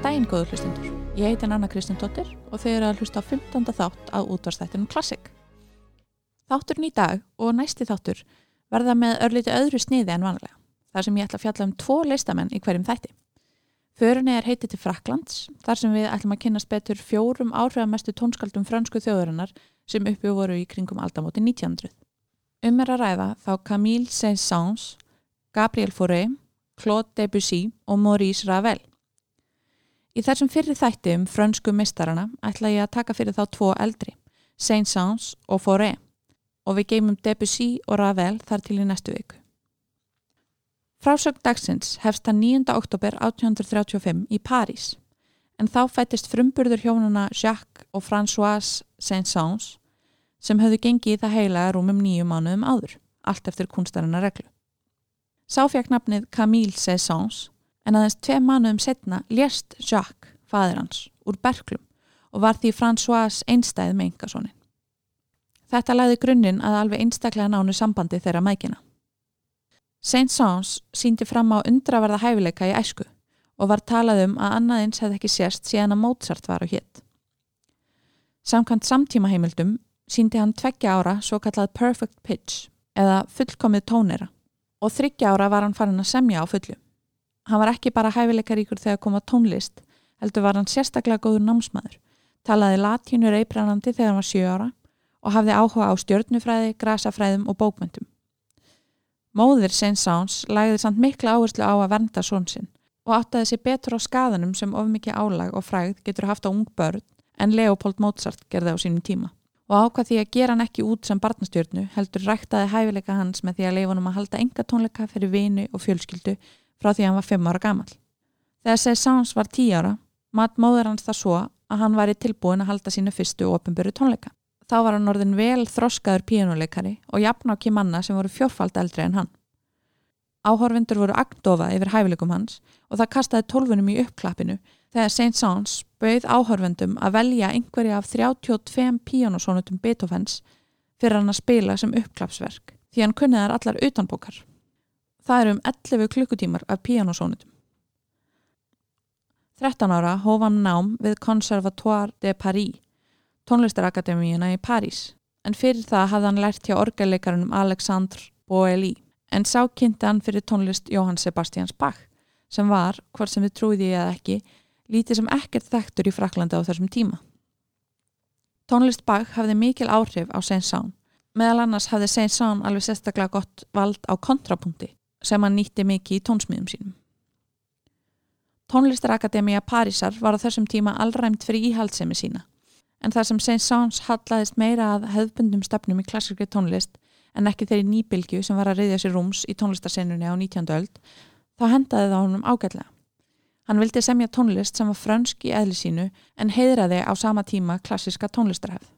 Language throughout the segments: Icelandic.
Góðan daginn, góður hlustundur. Ég heiti Anna Kristinn Dóttir og þau eru að hlusta á 15. þátt á útvarstættinum Klassik. Þátturinn í dag og næsti þáttur verða með örlíti öðru sniði en vanlega, þar sem ég ætla að fjalla um tvo listamenn í hverjum þætti. Förunni er heiti til Fraklands, þar sem við ætlum að kynast betur fjórum áhrifamestu tónskaldum fransku þjóðurinnar sem uppi voru í kringum aldamóti 1900. Um er að ræða þá Camille Saint-Saëns, Gabriel Fauré, Claude Debussy og Maurice Ravel. Í þessum fyrir þætti um frönsku mistarana ætla ég að taka fyrir þá tvo eldri, Saint-Saëns og Fauré og við geymum Debussy og Ravel þar til í næstu viku. Frásögn dagsins hefst það 9. oktober 1835 í París en þá fættist frumburður hjónuna Jacques og Françoise Saint-Saëns sem höfðu gengið í það heila rúmum nýju mánuðum áður, allt eftir kunstarinnar reglu. Sá fekk nafnið Camille Saint-Saëns en aðeins tvei mánuðum setna lést Jacques, fadir hans, úr Berklum og var því Françoise einstæð með engasónin. Þetta læði grunninn að alveg einstaklega nánu sambandi þeirra mækina. Saint-Saëns síndi fram á undraverða hæfileika í æsku og var talað um að annaðins hefði ekki sérst síðan að Mozart var á hétt. Samkvæmt samtímaheimildum síndi hann tveggja ára svo kallað perfect pitch eða fullkomið tónera og þryggja ára var hann farin að semja á fullu. Hann var ekki bara hæfileikaríkur þegar koma tónlist, heldur var hann sérstaklega góður námsmaður, talaði latínu reybrannandi þegar hann var sjö ára og hafði áhuga á stjörnufræði, grasafræðum og bókmyndum. Móðir Saint-Saëns lagði samt mikla áherslu á að vernda són sinn og áttaði sér betur á skadanum sem of mikið álag og fræð getur haft á ung börn en Leopold Mozart gerði á sínum tíma. Og ákvað því að gera hann ekki út sem barnastjörnu heldur ræktaði hæfileika hans með því að leifunum að halda enga tónleika fyrir vinu og fjölskyldu frá því hann var 5 ára gammal. Þegar Saint-Saëns var 10 ára, mat móður hans það svo að hann var í tilbúin að halda sínu fyrstu ofinböru tónleika. Þá var hann orðin vel þroskaður píjónuleikari og jafn á kimanna sem voru fjórfald eldri en hann. Áhorfindur voru agndofa yfir hæfileikum hans og það kastaði tólfunum í uppklappinu þegar St. Sáns bauð áhorfendum að velja einhverja af 32 píjónusónutum Beethovens fyrir hann að spila sem uppklappsverk því hann kunni þar allar utanbókar. Það eru um 11 klukkutímar af píjónusónutum. 13 ára hóf hann nám við Conservatoire de Paris tónlistarakademíuna í París en fyrir það hafði hann lært hjá orgelleikarunum Alexandre Boely en sá kynnti hann fyrir tónlist Jóhann Sebastians Bach sem var, hvort sem við trúiði eða ekki, lítið sem ekkert þekktur í Fraklandi á þessum tíma. Tónlist Bach hafði mikil áhrif á Saint-Saëns. Meðal annars hafði Saint-Saëns alveg sérstaklega gott vald á kontrapunkti sem hann nýtti mikið í tónsmíðum sínum. Tónlistarakademíja Parísar var á þessum tíma allræmt fyrir íhaldsemi sína en þar sem Saint-Saëns hallaðist meira að hefðbundum stefnum í klassíkri tónlist en ekki þeirri nýbilgju sem var að reyðja sér rúms í tónlistarsennunni á 19. öld, þá hendaði það honum ágætlega. Hann vildi semja tónlist sem var frönsk í eðli sínu en heiðraði á sama tíma klassíska tónlistarhefð.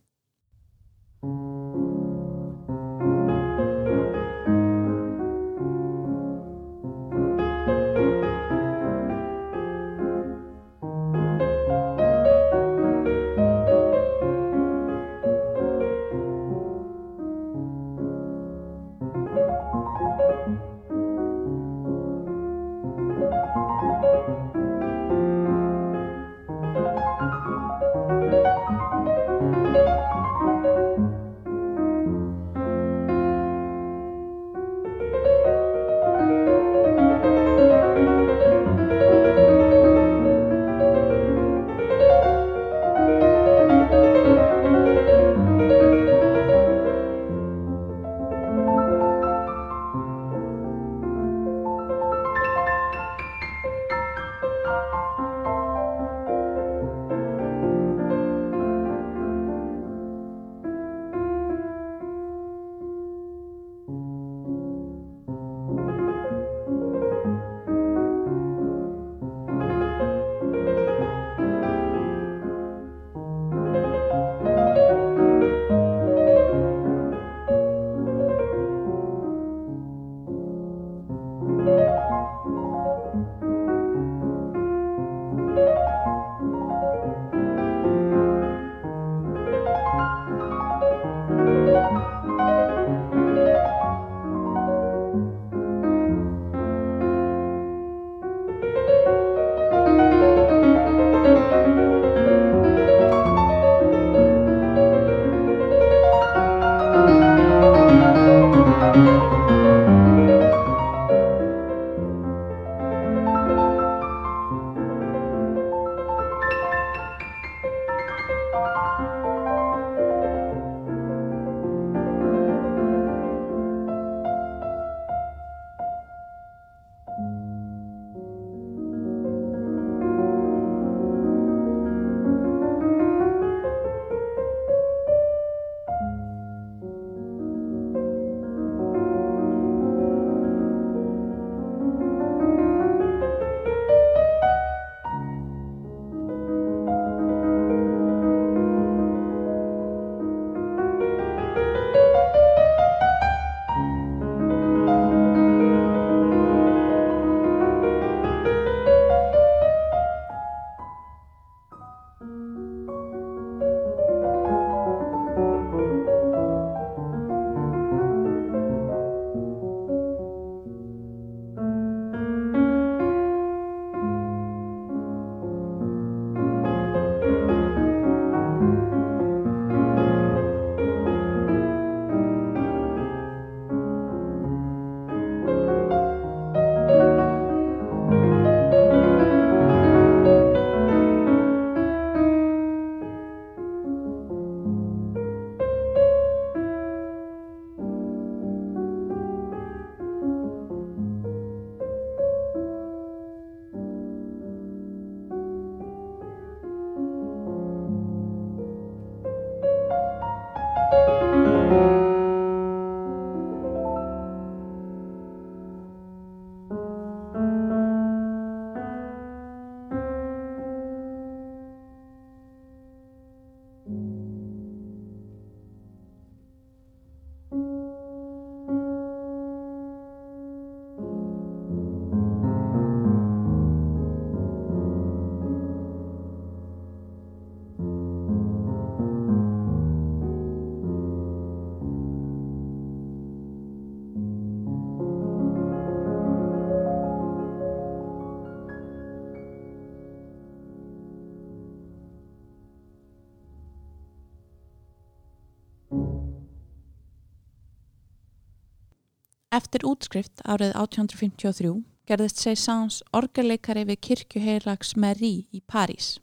Eftir útskrift árið 1853 gerðist Seysans orgelleikari við kirkju heilags Marie í París.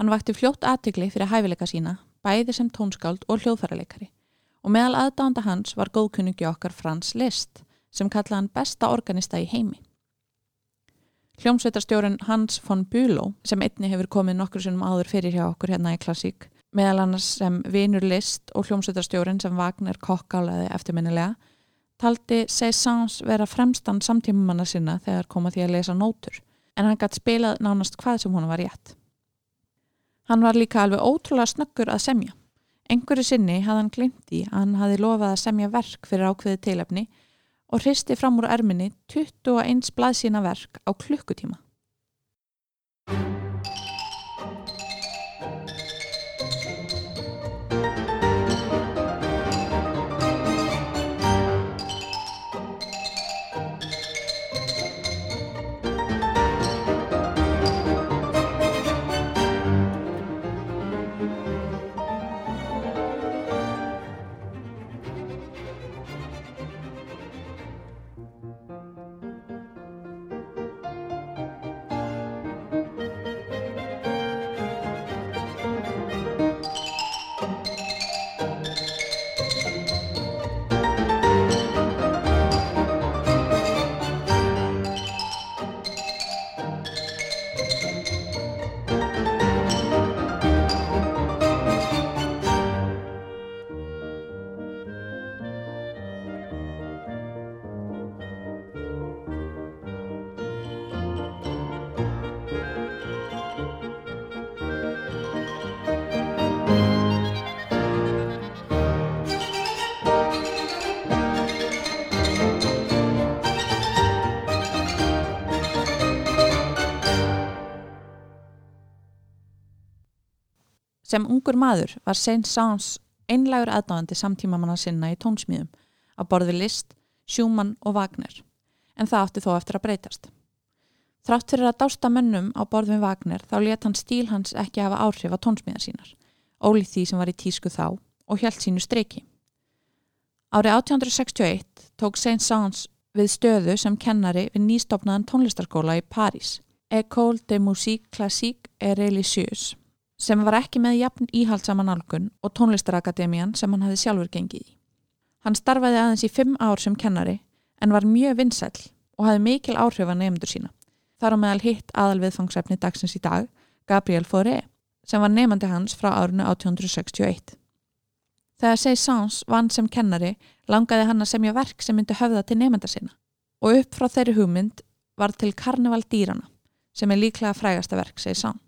Hann vakti fljótt aðtigli fyrir hæfileika sína, bæði sem tónskáld og hljóðfæraleikari og meðal aðdánda hans var góðkunningi okkar Frans Liszt sem kallaði hann besta organista í heimi. Hljómsveitarstjórun Hans von Bülow sem einni hefur komið nokkur sinnum áður fyrir hjá okkur hérna í klassík meðal annars sem vinur Liszt og hljómsveitarstjórun sem Wagner kokkálaði eftirminnilega taldi Seysans vera fremstan samtímamanna sinna þegar koma því að lesa nótur, en hann gætt spilað nánast hvað sem hún var rétt. Hann var líka alveg ótrúlega snöggur að semja. Engur sinni hafði hann glimt í að hann hafi lofað að semja verk fyrir ákveði tilefni og hristi fram úr erminni 21 blaðsína verk á klukkutíma. Sem ungur maður var Saint-Saëns einlegur aðdáðandi samtímamanna sinna í tónsmíðum á borði Liszt, Schumann og Wagner, en það átti þó eftir að breytast. Þrátt fyrir að dásta mönnum á borð við Wagner þá let hann stíl hans ekki hafa áhrif á tónsmíðan sínar, ólíð því sem var í tísku þá og hjælt sínu streiki. Árið 1861 tók Saint-Saëns við stöðu sem kennari við nýstofnaðan tónlistarskóla í París, École de Musique Classique et Religieuse sem var ekki með jafn íhaldsaman algun og tónlistarakademían sem hann hafi sjálfur gengið í. Hann starfaði aðeins í fimm ár sem kennari en var mjög vinsæl og hafi mikil áhrif að nefndur sína. Þar á meðal hitt aðalviðfangsefni dagsins í dag, Gabriel Fauré, sem var nefandi hans frá árinu 1861. Þegar Seysans vann sem kennari langaði hann að semja verk sem myndi höfða til nefnda sína og upp frá þeirri hugmynd var til Karneval dýrana sem er líklega frægasta verk Seysans.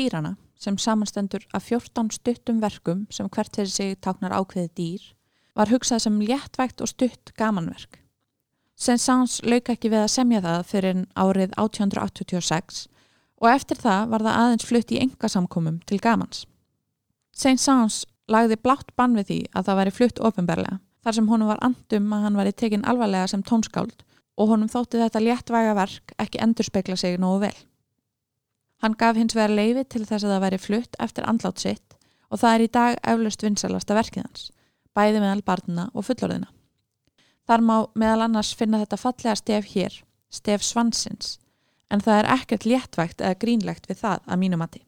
Dýrana sem samanstendur af 14 stuttum verkum sem hvert fyrir sig táknar ákveði dýr, var hugsað sem léttvægt og stutt gamanverk. Saint-Saëns lauk ekki við að semja það fyrir árið 1886 og eftir það var það aðeins flutt í engasamkomum til gamans. Saint-Saëns lagði blátt bann við því að það væri flutt ofinberlega þar sem honum var andum að hann væri tekinn alvarlega sem tónskáld og honum þótti þetta léttvæga verk ekki endurspegla sig nógu vel. Hann gaf hins vegar leifi til þess að það væri flutt eftir andlátt sitt og það er í dag eflaust vinsalasta verkið hans, bæði meðal barnina og fullorðina. Þar má meðal annars finna þetta fallega stef hér, stef svansins, en það er ekkert léttvægt eða grínlegt við það að mínumati.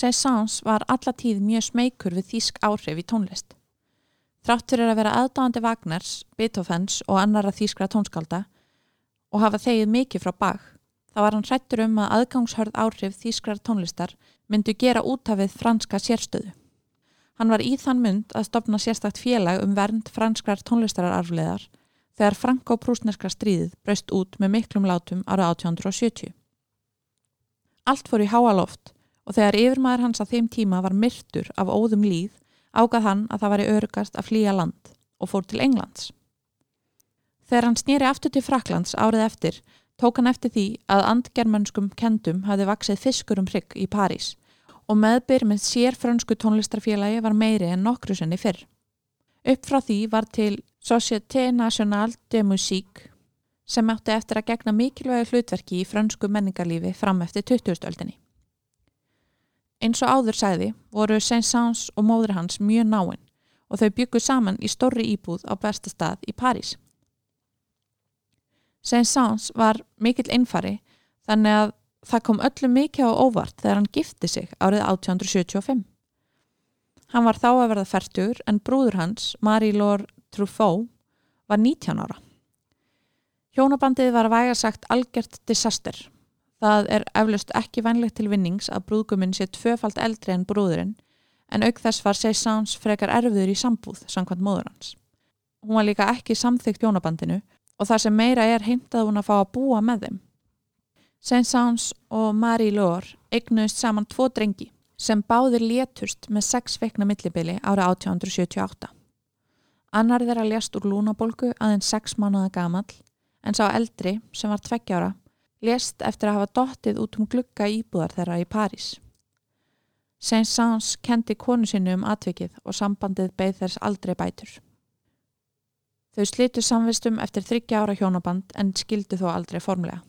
Saint-Saëns var allatíð mjög smeykur við þýsk áhrif í tónlist. Þrátt fyrir að vera aðdáðandi Wagners, Beethovens og annara þýskra tónskálda og hafa þegið mikið frá bak, þá var hann hrættur um að aðgangshörð áhrif þýskrar tónlistar myndu gera útafið franska sérstöðu. Hann var í þann mynd að stopna sérstakt félag um vernd franskrar tónlistarararfleðar þegar franko-prúsneska stríðið braust út með miklum látum ára 1870. Allt fór í háaloft og þegar yfirmaður hans að þeim tíma var myrtur af óðum líð ágað hann að það væri örugast að flýja land og fór til Englands. Þegar hann snýri aftur til Fraklands árið eftir tók hann eftir því að andgermönskum kendum hafði vaksið fiskur um hrygg í París og meðbyr með sér frönsku tónlistarfélagi var meiri en nokkru senni fyrr. Upp frá því var til Société Nationale de Musique sem átti eftir að gegna mikilvægi hlutverki í frönsku menningarlífi fram eftir 2000-öldinni. Eins og áður sæði voru Saint-Saëns og móður hans mjög náinn og þau bygguð saman í stórri íbúð á besta stað í París. Saint-Saëns var mikill einfari þannig að það kom öllu mikið á óvart þegar hann gifti sig árið 1875. Hann var þá að verða færtur en brúður hans, Marie-Laure Truffaut, var 19 ára. Hjónabandið var að væga sagt algjört disaster. Það er eflaust ekki vennlegt til vinnings að brúðguminn sé tvöfalt eldri en brúðurinn en auk þess var Seysans frekar erfiður í sambúð samkvæmt móður hans. Hún var líka ekki samþygt hjónabandinu og það sem meira er heimtað hún að fá að búa með þeim. Seysans og Marie Lohr eignuðist saman tvo drengi sem báðir létust með sex vekna millibili ára 1878. Annar þeirra lést úr lúnabolgu aðeins sex mánuða gamall en sá eldri, sem var tveggjára, lést eftir að hafa dottið út um glugga íbúðar þeirra í París. Saint-Saëns kendi konu sinni um atvikið og sambandið beigð þess aldrei bætur. Þau slitu samvistum eftir þryggja ára hjónaband en skildu þó aldrei formlega.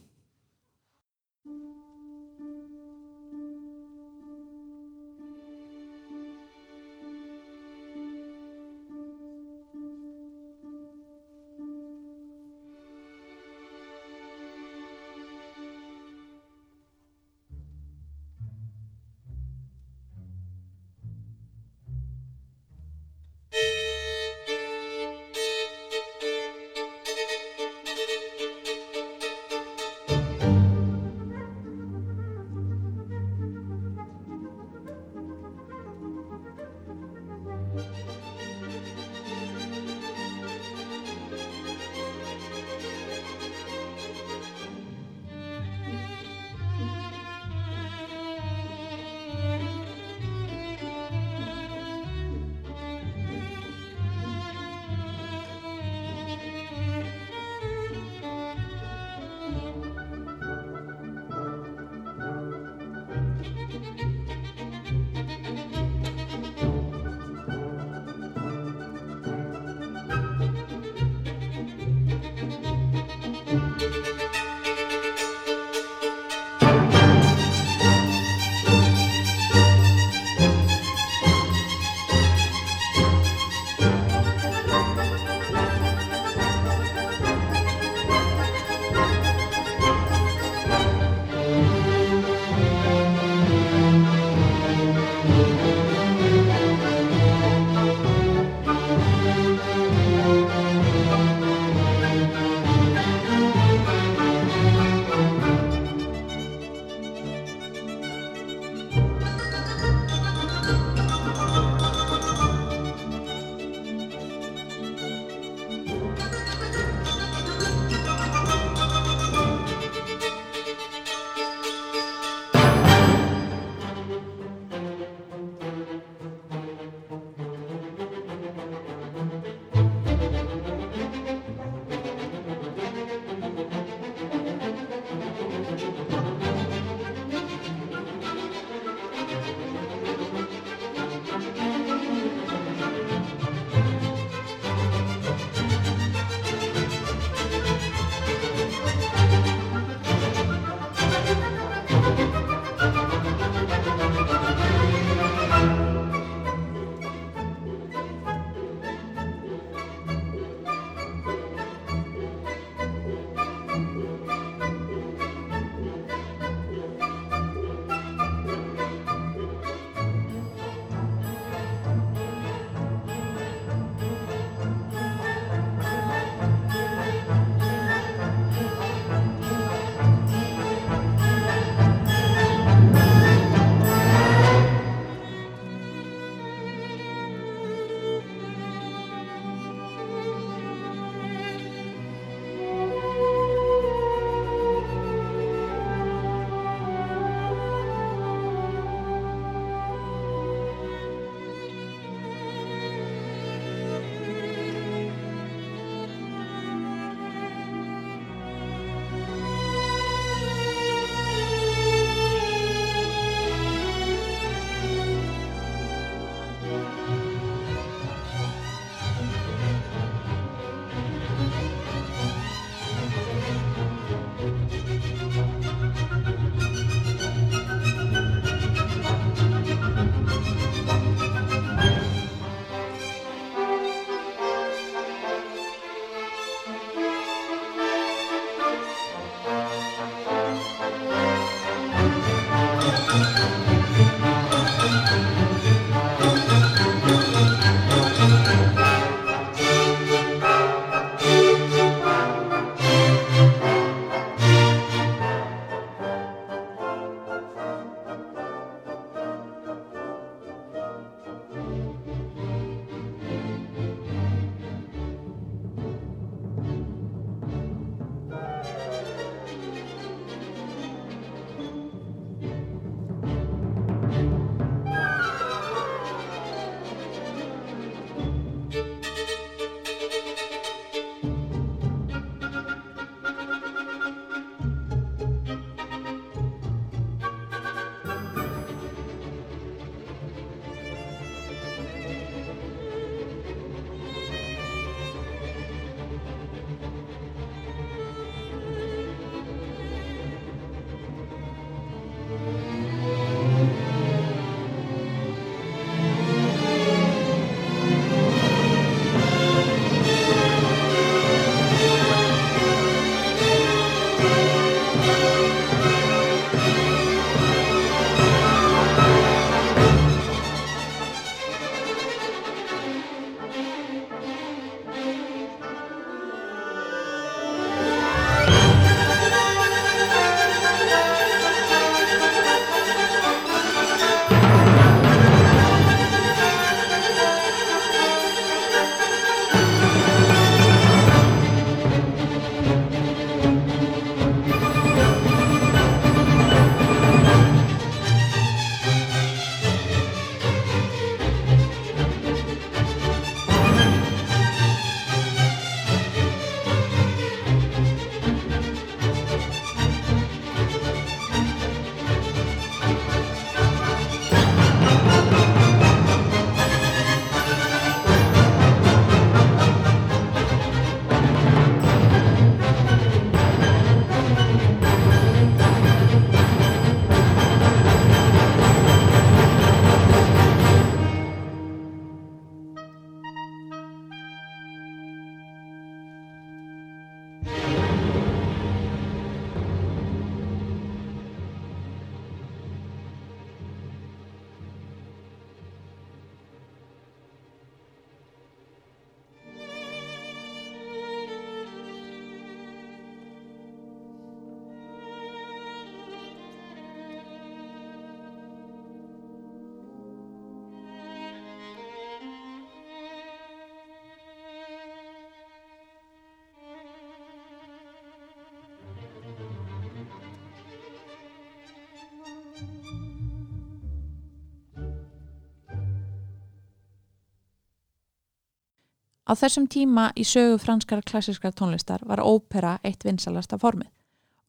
Á þessum tíma í sögu franskara klassiskara tónlistar var ópera eitt vinsalasta formið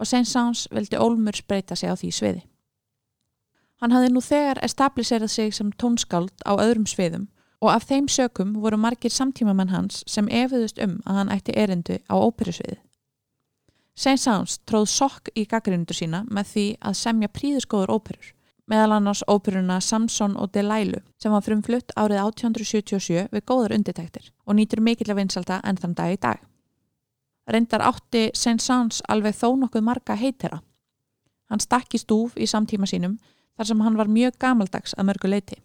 og Saint-Saëns vildi Olmur spreita sig á því sviði. Hann hafði nú þegar establiserað sig sem tónskáld á öðrum sviðum og af þeim sökum voru margir samtímamenn hans sem efiðust um að hann ætti erindu á óperusviði. Saint-Saëns tróð sokk í gaggrindu sína með því að semja príðiskóður óperur meðal annars óperuna Samson og Delilah sem var frumflutt árið 1877 við góðar undirtæktir og nýtur mikill að vinsalda enn þann dag í dag. Reyndar átti Saint-Saëns alveg þó nokkuð marga heitera. Hann stakk í stúf í samtíma sínum þar sem hann var mjög gamaldags að mörgu leiti.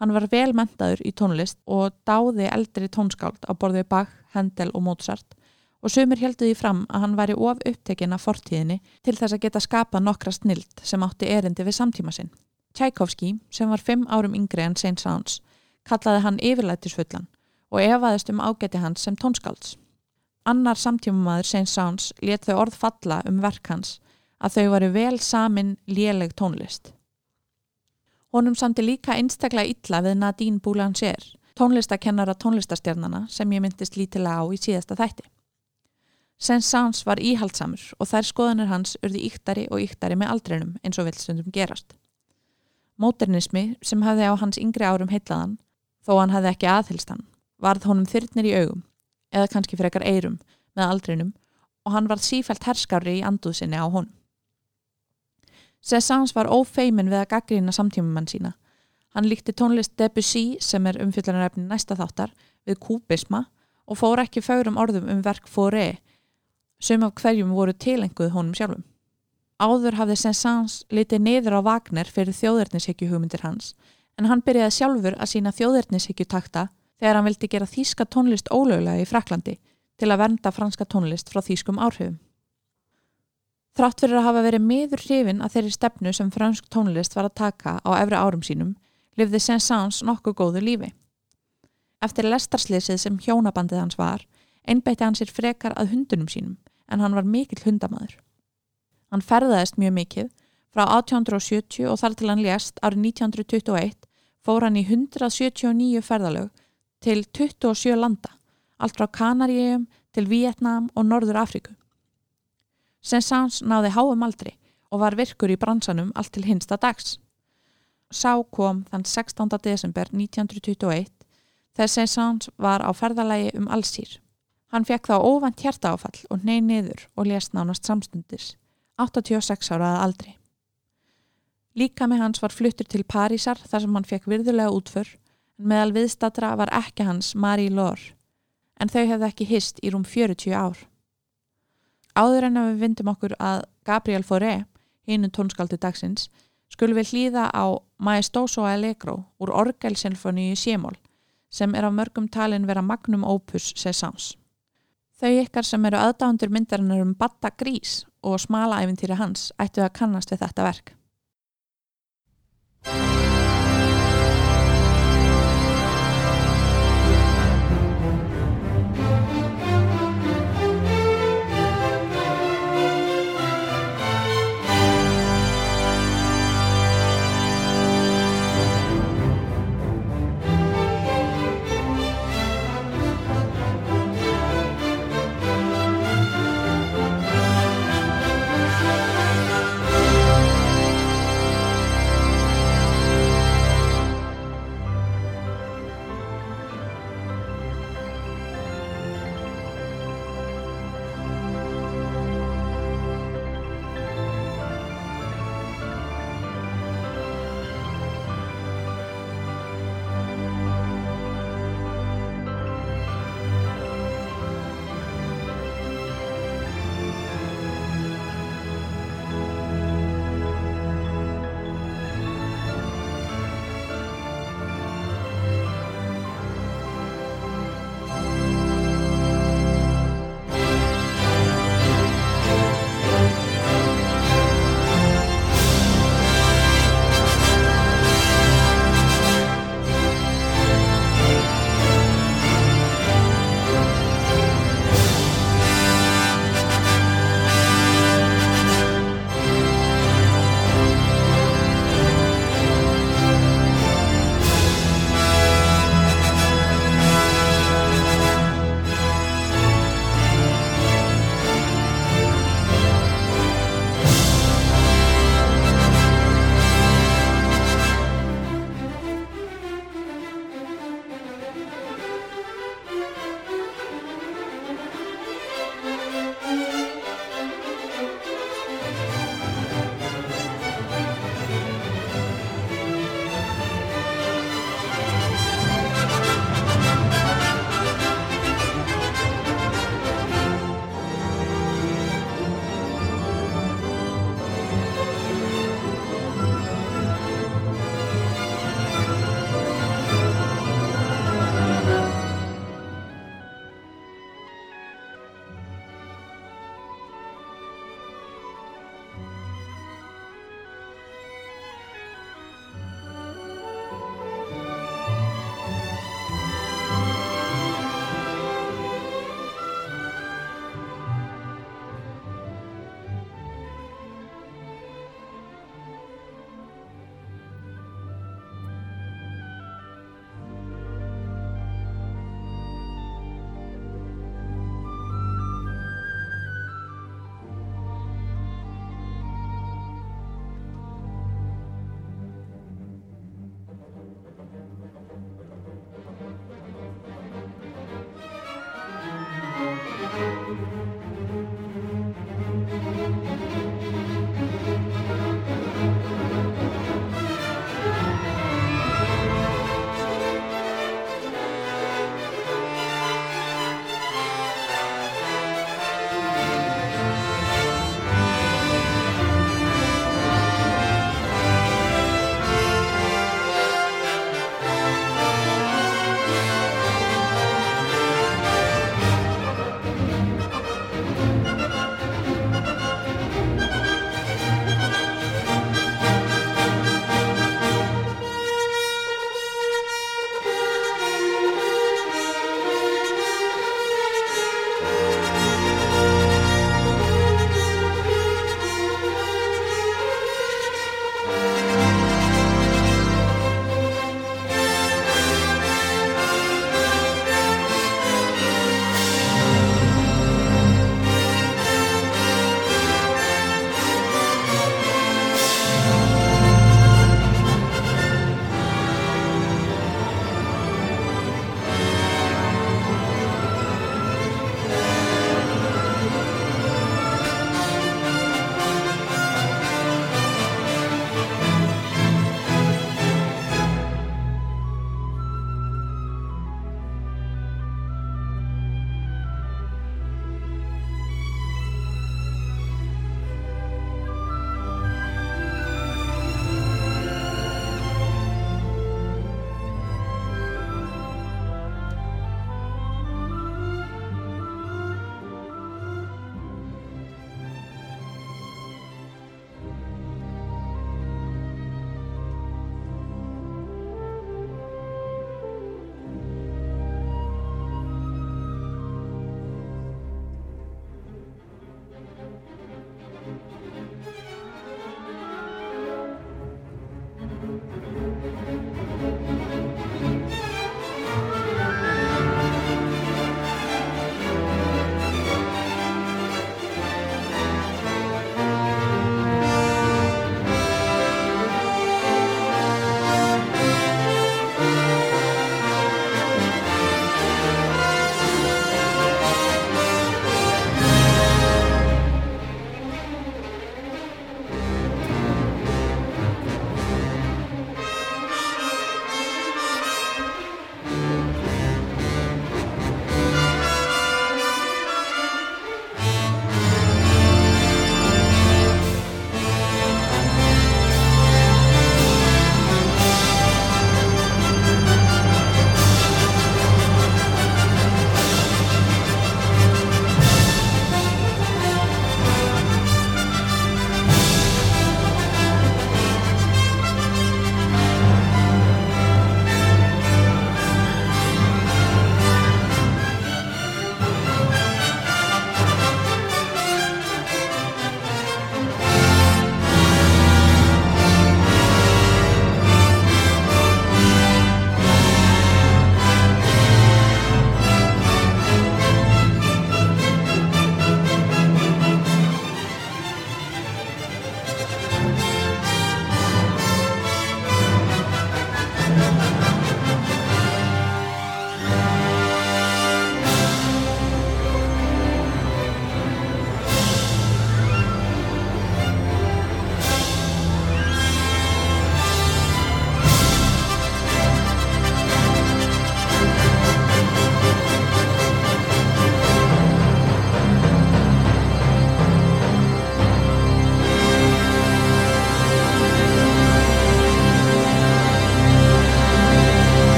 Hann var vel mentaður í tónlist og dáði eldri tónskáld á borðið Bach, Handel og Mozart og sumir heldu því fram að hann væri of upptekinn af fortíðinni til þess að geta skapa nokkra snild sem átti erindi við samtíma sinn. Tchaikovsky, sem var fimm árum yngri en Saint Saëns, kallaði hann yfirlætisfullan og efaðist um ágæti hans sem tónskálds. Annar samtímamaður Saint Saëns let þau orð falla um verk hans að þau varu vel samin léleg tónlist. Honum samti líka einstaklega illa við Nadine Boulanger, tónlistakennara tónlistastjarnana sem ég myndist lítilega á í síðasta þætti. Saint-Saëns var íhaldsamur og þær skoðanir hans urði yktari og yktari með aldrinum eins og vilstundum gerast. Móternismi sem hafði á hans yngri árum heitlaðan, þó hann hafði ekki aðhylst hann, varð honum þyrnir í augum, eða kannski frekar eirum, með aldrinum og hann varð sífælt herskári í anduðsinni á honum. Saint-Saëns var ófeimin við að gaggrýna samtímumann sína. Hann líkti tónlist Debussy sem er umfylgjarnarefni næsta þáttar við kúbisma og fór ekki fárum orðum um verk Fauré sem af hverjum voru tilenguð honum sjálfum. Áður hafði Saint-Saëns litið niður á Wagner fyrir þjóðernishyggju hugmyndir hans en hann byrjaði sjálfur að sína þjóðernishyggju takta þegar hann vildi gera þýska tónlist ólöglega í Fraklandi til að vernda franska tónlist frá þýskum áhrifum. Þrátt fyrir að hafa verið miður hrifin að þeirri stefnu sem fransk tónlist var að taka á efri árum sínum lifði Saint-Saëns nokkuð góðu lífi. Eftir lestarslýsið sem hjónabandið hans var, einbætti hann sér frekar að hundunum sínum en hann var mikill hundamaður. Hann ferðaðist mjög mikið frá 1870 og þar til hann lést árið 1921 fór hann í 179 ferðalög til 27 landa, allt frá Kanaríum til Vietnam og Norður Afriku. Saint-Saëns náði háum aldri og var virkur í bransanum allt til hinsta dags. Sá kom þann 16. desember 1921 þegar Saint-Saëns var á ferðalagi um allsýr. Hann fekk þá óvænt hjertaáfall og ney niður og lést nánast samstundis, 86 ára að aldri. Líka með hans var fluttur til Parísar þar sem hann fekk virðulega útför, en meðal viðstatra var ekki hans Marie Laure, en þau hefði ekki hist í rúm 40 ár. Áður en að við vindum okkur að Gabriel Fauré, hinu tónskaldi dagsins, skulum við hlýða á Maestoso Allegro úr Orgelsinfoni í Sémól, sem er á mörgum talin vera magnum opus Cézannes. Þau ykkar sem eru aðdándur myndarinnar um Batta Grís og smala æfintýri hans ættu að kannast við þetta verk.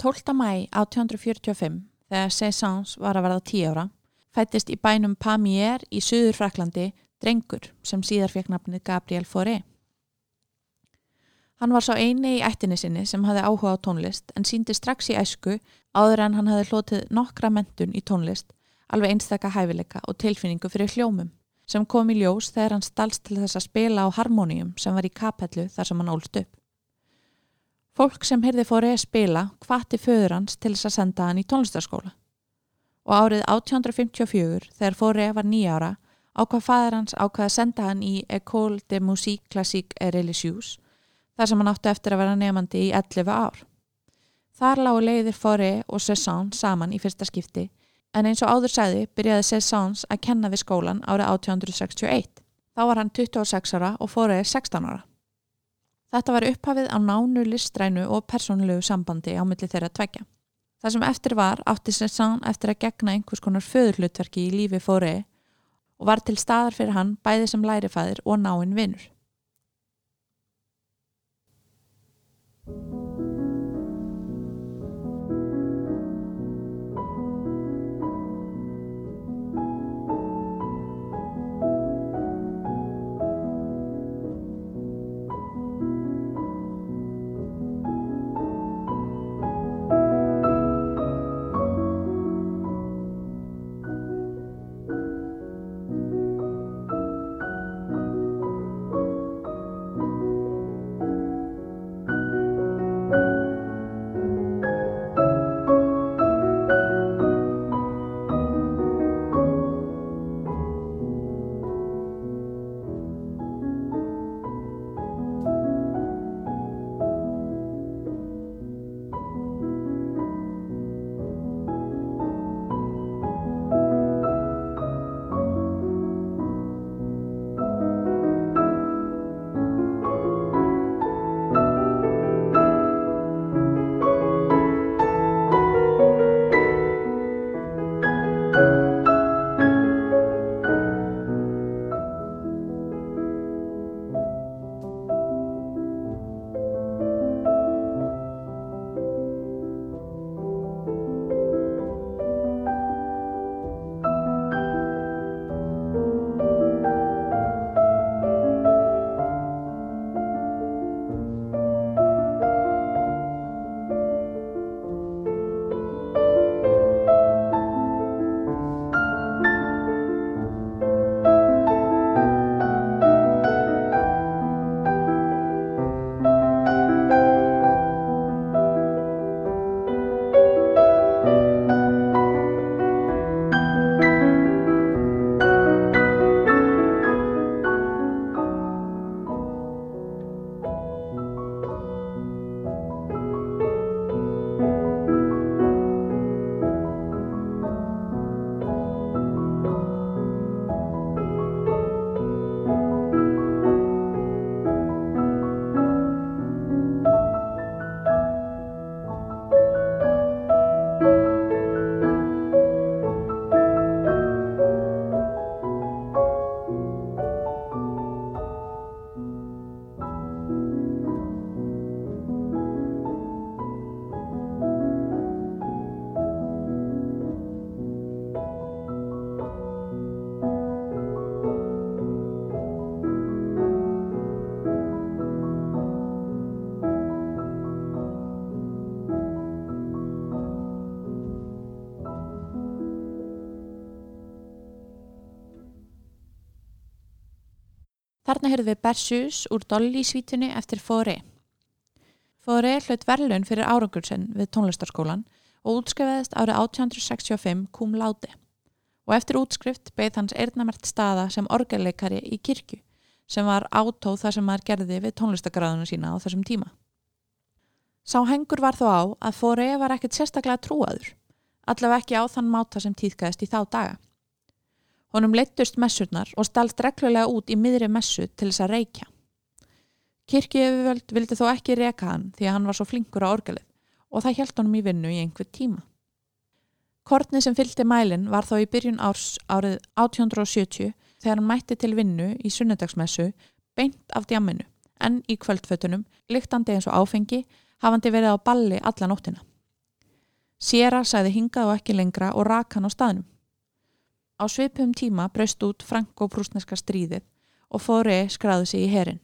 12. mæ 1845, þegar Cézanne var að verða 10 ára, fættist í bænum Pamiers í Suður Fraklandi drengur sem síðar fekk nafnið Gabriel Fauré. Hann var sá eini í ættinni sinni sem hafði áhuga á tónlist en síndi strax í æsku áður en hann hafði hlotið nokkra mentun í tónlist, alveg einstakka hæfileika og tilfinningu fyrir hljómum sem kom í ljós þegar hann stalst til þess að spila á harmoníum sem var í kapellu þar sem hann ólst upp. Fólk sem heyrði fórið að spila hvati föður hans til þess að senda hann í tónlistarskóla. Og árið 1854, þegar fórið var nýjára, ákvað fæður hans ákvað að senda hann í École de Musique Classique et Religieuse, þar sem hann átti eftir að vera nefandi í 11 ár. Þar lágu leiðir fórið og Cézanne saman í fyrsta skipti, en eins og áður sæði byrjaði Cézanne að kenna við skólan árið 1861. Þá var hann 26 ára og fórið 16 ára. Þetta var upphafið á nánu listrænu og persónulegu sambandi á milli þeirra tveggja. Það sem eftir var átti Cézanne eftir að gegna einhvers konar föðurlutverki í lífi fóri og var til staðar fyrir hann bæði sem lærifæðir og náinn vinnur. Þarna heyrðum við Bersus úr Dolly svítunni eftir Fóri. Fóri hlaut verðlun fyrir árangursen við tónlistarskólan og útskrifaðist árið 1865 kum láti. Og eftir útskrift beigð hans eirnamert staða sem orgelleikari í kirkju sem var átóð það sem maður gerði við tónlistagráðunum sína á þessum tíma. Sá hengur var þó á að Fóri var ekkert sérstaklega trúaður, allaveg ekki á þann máta sem týðkaðist í þá daga. Honum leittust messurnar og stalst reglulega út í miðri messu til þess að reykja. Kirkjöfjöld vildi þó ekki reyka hann því að hann var svo flinkur á orgelið og það held honum í vinnu í einhver tíma. Kortni sem fylgdi mælinn var þá í byrjun árs árið 1870 þegar hann mætti til vinnu í sunnudagsmessu beint af djamminu en í kvöldfötunum, lyktandi eins og áfengi, hafandi verið á balli alla nóttina. Sera sæði hingað og ekki lengra og rak hann á staðnum. Á sveipum tíma breyst út frank og brúsneska stríðið og Fóri skráði sig í herin.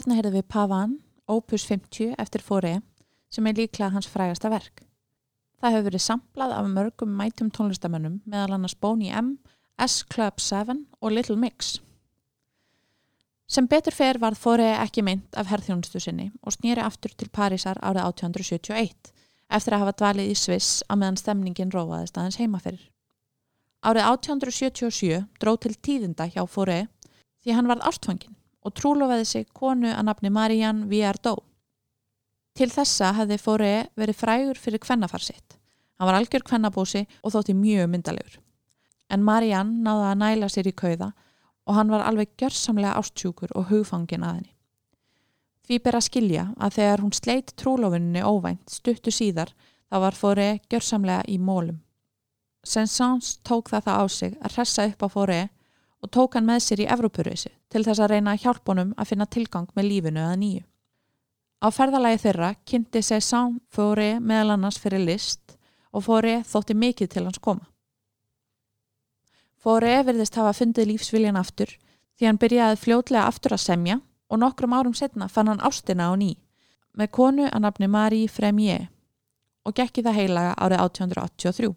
Þarna heyrðum við Pavan, Opus 50 eftir fóri, sem er líklega hans frægasta verk. Það hefur verið samplað af mörgum mætum tónlistamönnum meðal annars Boney M, S Club 7 og Little Mix. Sem betur fer var Fóri ekki mynd af herðjónustu sinni og snýri aftur til Parísar árið 1871 eftir að hafa dvalið í Sviss að meðan stemningin róaðist aðeins heimaferir. Árið 1877 dró til tíðinda hjá Fóri því hann varð ástfangin og trúlofaði sig konu að nafni Marianne Viardot. Til þessa hefði Fóri verið frægur fyrir kvennafarsitt. Hann var algjör kvennabósi og þótti mjög myndalegur. En Marianne náði að næla sér í kauða og hann var alveg gjörsamlega ástjúkur og hugfangin að henni. Því ber að skilja að þegar hún sleit trúlofinni óvænt stuttu síðar þá var Fóri gjörsamlega í mólum. Sensans tók það það á sig að hressa upp á Fóri og tók hann með sér í Evrópurreysi til þess að reyna að hjálpa honum að finna tilgang með lífinu eða nýju. Á ferðalagi þeirra kynnti Sensans Fóri meðal annars fyrir list og Fóri þótti mikið til hans koma. Fóri verðist hafa fundið lífsviljan aftur því hann byrjaði fljótlega aftur að semja og nokkrum árum setna fann hann ástina á ný með konu að nafni Marie Fremier og gekki það heilaga árið 1883.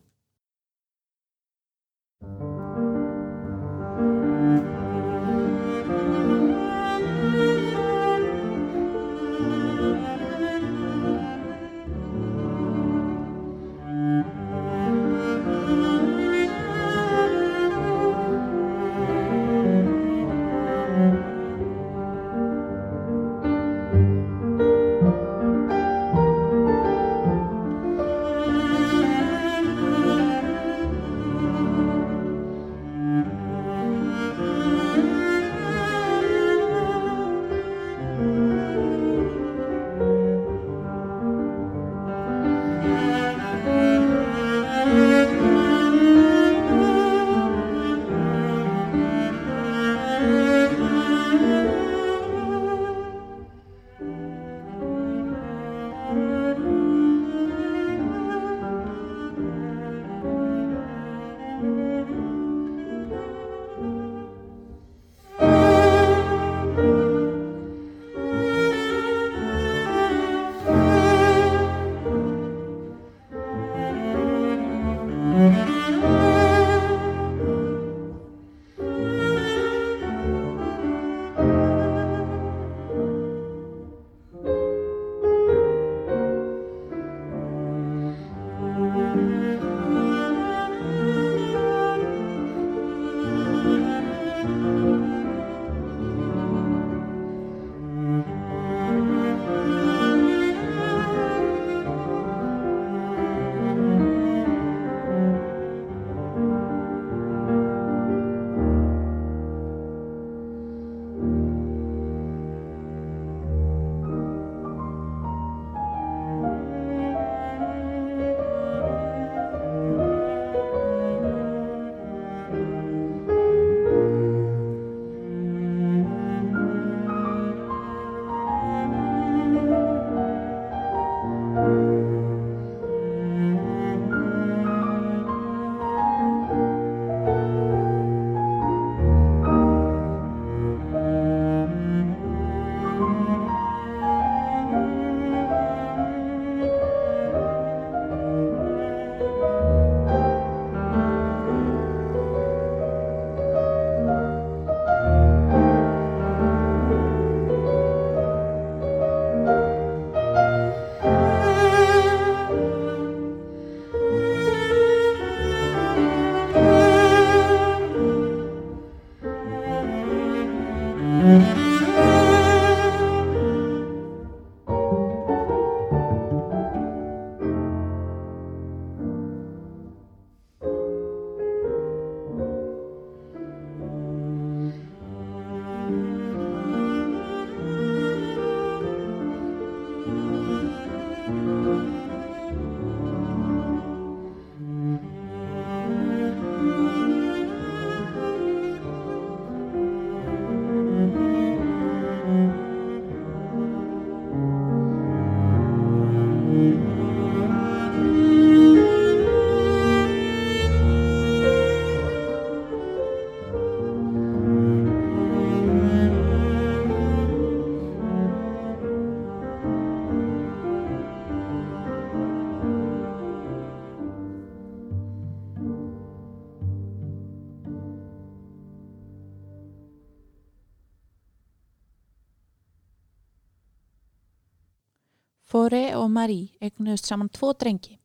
Marie eignuðust saman tvo drengi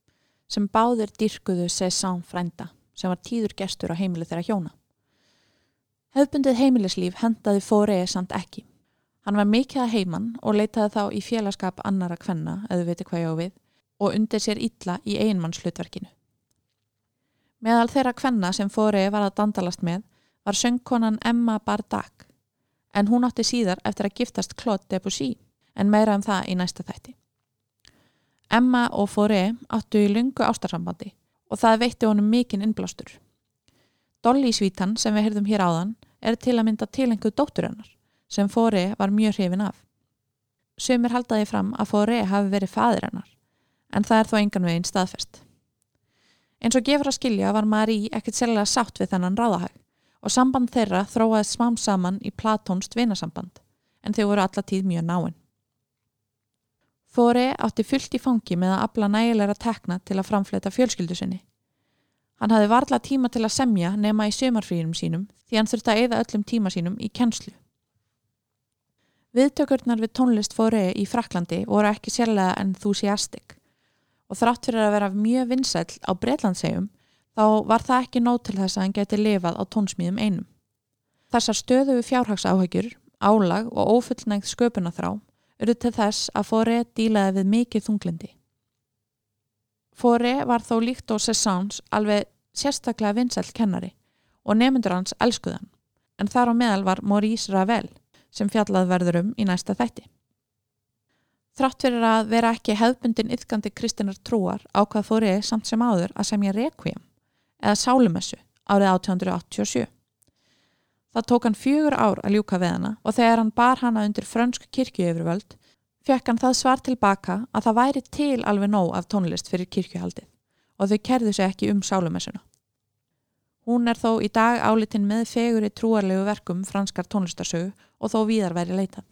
sem báðir dyrkuðu Cézanne frænda sem var tíður gestur á heimili þeirra hjóna. Hefbundið heimilislíf hendaði Fóri samt ekki. Hann var mikið að heiman og leitaði þá í félagskap annara kvenna, eða viti hvað ég á við, og undir sér illa í einmannslutverkinu. Meðal þeirra kvenna sem Fóri var að dandalast með var söngkonan Emma Bardak, en hún átti síðar eftir að giftast Claude Debussy, en meira um það í næsta þætti. Emma og Fóri áttu í lungu ástarsambandi og það veitti honum mikinn innblástur. Dolly svítan sem við heyrðum hér áðan er til að mynda tilenguð dóttur hennar sem Fóri var mjög hrifin af. Sumir haldaði fram að Fóri hafi verið fadir hennar en það er þó engan veginn staðfest. Eins og gefur að skilja var Marí ekkert sérlega sátt við þennan ráðahæg og samband þeirra þróaði smám saman í platónst vinasamband en þau voru alla tíð mjög náinn. Fóri átti fullt í fangi með að afla nægilega tekna til að framfleta fjölskyldu sinni. Hann hafði varla tíma til að semja nema í sömarfrýjum sínum því hann þurfti að eða öllum tíma sínum í kennslu. Viðtökurnar við tónlist Fóri í Fraklandi voru ekki sérlega enthúsiastik og þrátt fyrir að vera mjög vinsæl á Breitlandsegjum þá var það ekki nót til þess að hann geti lifað á tónsmíðum einum. Þessar stöðu fjárhagsáhægjur, álag og ofullnægð sköpunaþrá eru til þess að Fóri dílaði við mikið þunglindi. Fóri var þó líkt og Cézannes alveg sérstaklega vinsælt kennari og nemyndur hans elskuðan, en þar á meðal var Maurice Ravel sem fjallað verður um í næsta þætti. Þrátt fyrir að vera ekki hefbundin yfgandi kristinar trúar ákvað Fóri samt sem áður að semja Requiem eða Sálumessu árið 1887. Það tók hann fjögur ár að ljúka við hana og þegar hann bar hana undir frönsk kirkjuöfurvöld fekk hann það svar tilbaka að það væri til alveg nóg af tónlist fyrir kirkjuhaldið og þau kerðu sig ekki um sálumessuna. Hún er þó í dag álitin með fegur í trúarlegu verkum franskar tónlistarsögu og þó víðar væri leitað.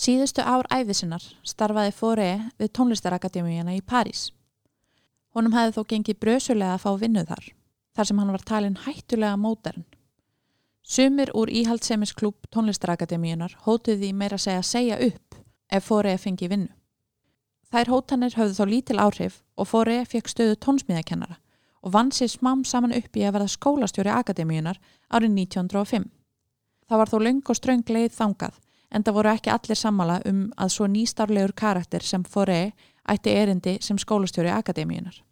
Síðustu ár æfisinnar starfaði Fóri við tónlistarakademíuna í París. Honum hefði þó gengið brösulega að fá vinnu þar, þar sem hann var talin hættulega mótern. Sumir úr íhaldssemisklub tónlistarakademíunar hótuði meira segja segja upp ef Fóri fengi vinnu. Þær hótanir höfðu þá lítil áhrif og Fóri fekk stöðu tónsmíðakennara og vann sér smám saman upp í að verða skólastjóri akademíunar árið 1905. Það var þó löng og ströng leið þangað en það voru ekki allir sammala um að svo nýstarlegur karakter sem Foré ætti erindi sem skólastjóri akademíunar.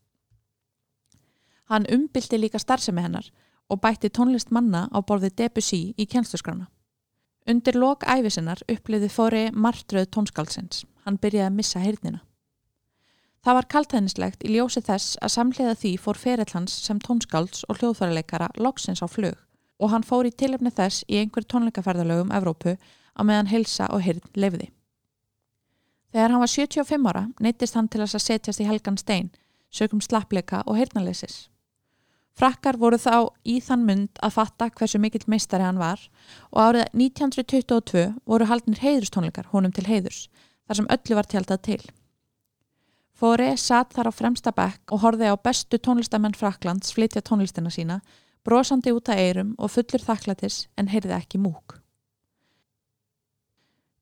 Hann umbildi líka starfsemi hennar og bætti tónlist manna á borði Debussy í kjensluskrána. Undir lok æfisinnar uppliði Foré martröð tónskaldsins. Hann byrjaði að missa heyrnina. Það var kaltæðnislegt í ljósi þess að samlega því fór ferill hans sem tónskalds og hljóðfæraleikara loksins á flög og hann fór í tilefni þess í einhver tónleikaferðalögum Evrópu á meðan helsa og hirn lefði. Þegar hann var 75 ára neytist hann til að setjast í helgan stein, sögum slappleika og hirnalessis. Frakkar voru þá í þann mynd að fatta hversu mikill meistari hann var og árið 1922 voru haldnir heiðustónleikar honum til heiðurs, þar sem öllu var tjaldað til. Fóri satt þar á fremsta bekk og horfi á bestu tónlistamenn Fraklands flytja tónlistina sína, brosandi út að eirum og fullur þakklætis en heyrði ekki múk.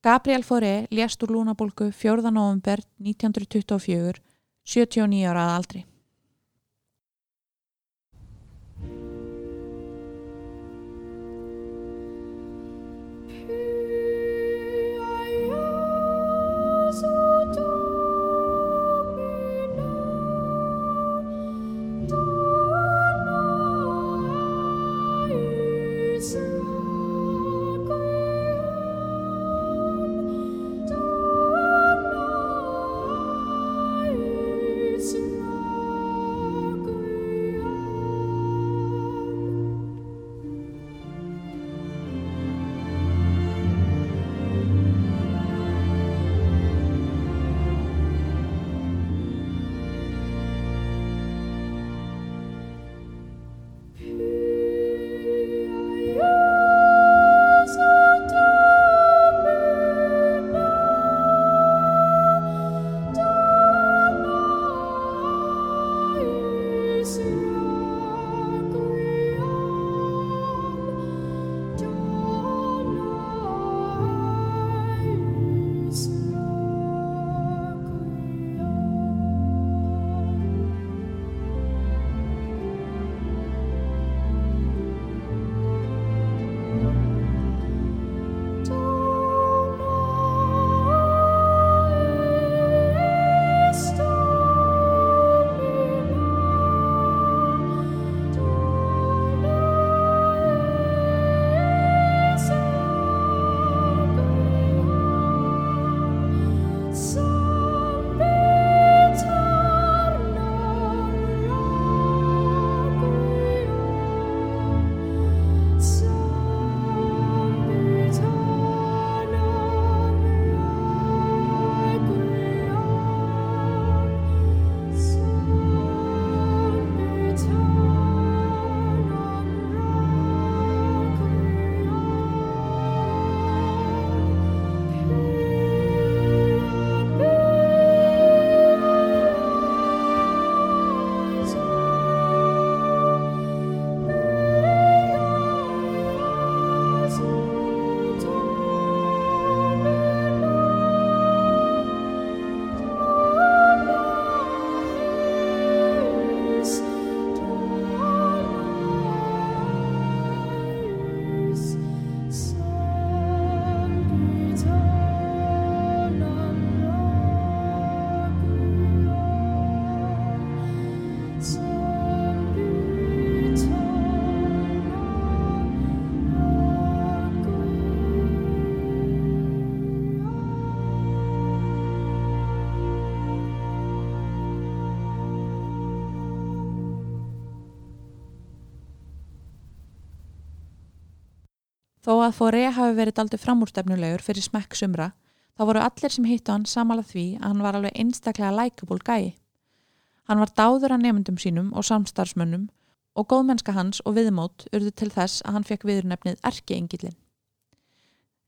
Gabriel Fauré lést úr lúnabólgu 4. november 1924, 79 ára að aldri. Að Fóré hafi verið aldrei framúrstefnulegur fyrir smekk sumra, þá voru allir sem hittu hann samalað því að hann var alveg einstaklega lækabúl gæi. Hann var dáður að nefndum sínum og samstarfsmönnum og góðmennska hans og viðmót urðu til þess að hann fekk viðurnefnið Erki Engilin.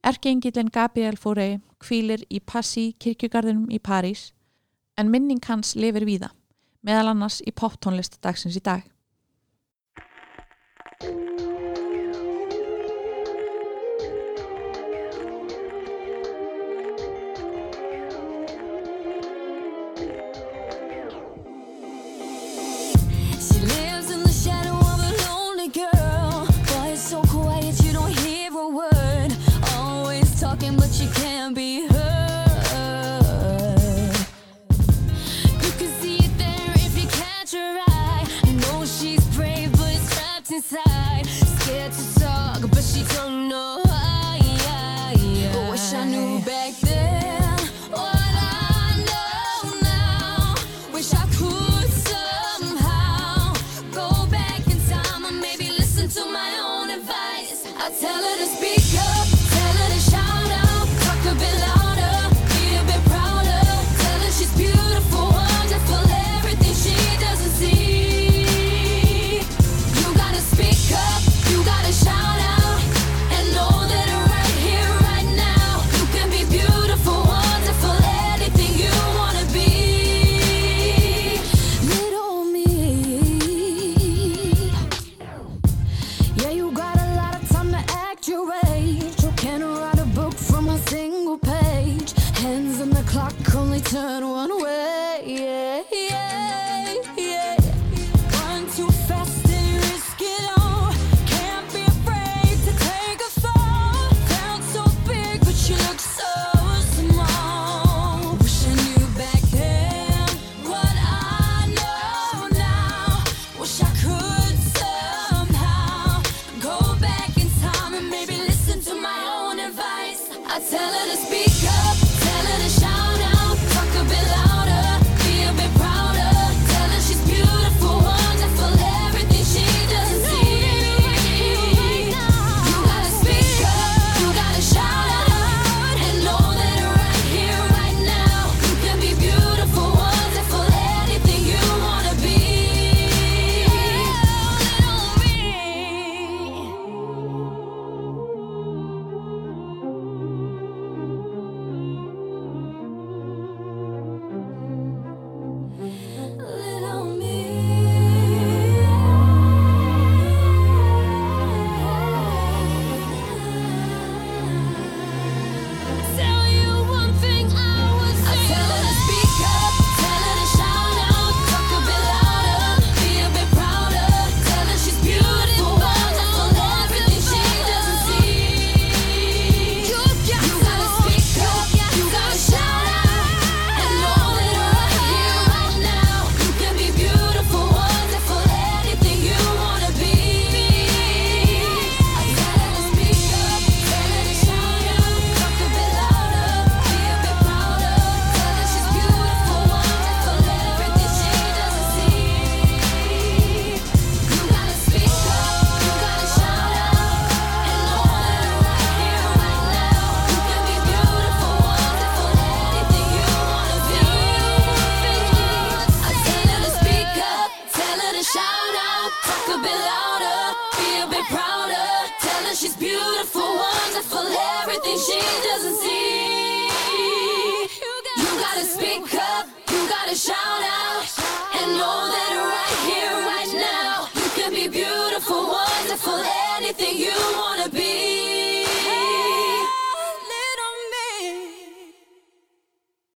Erkeengillin Gabriel Fauré kvílir í Passy kirkjugarðinum í París en minning hans lifir víða, meðal annars í poptónlist dagsins í dag. just because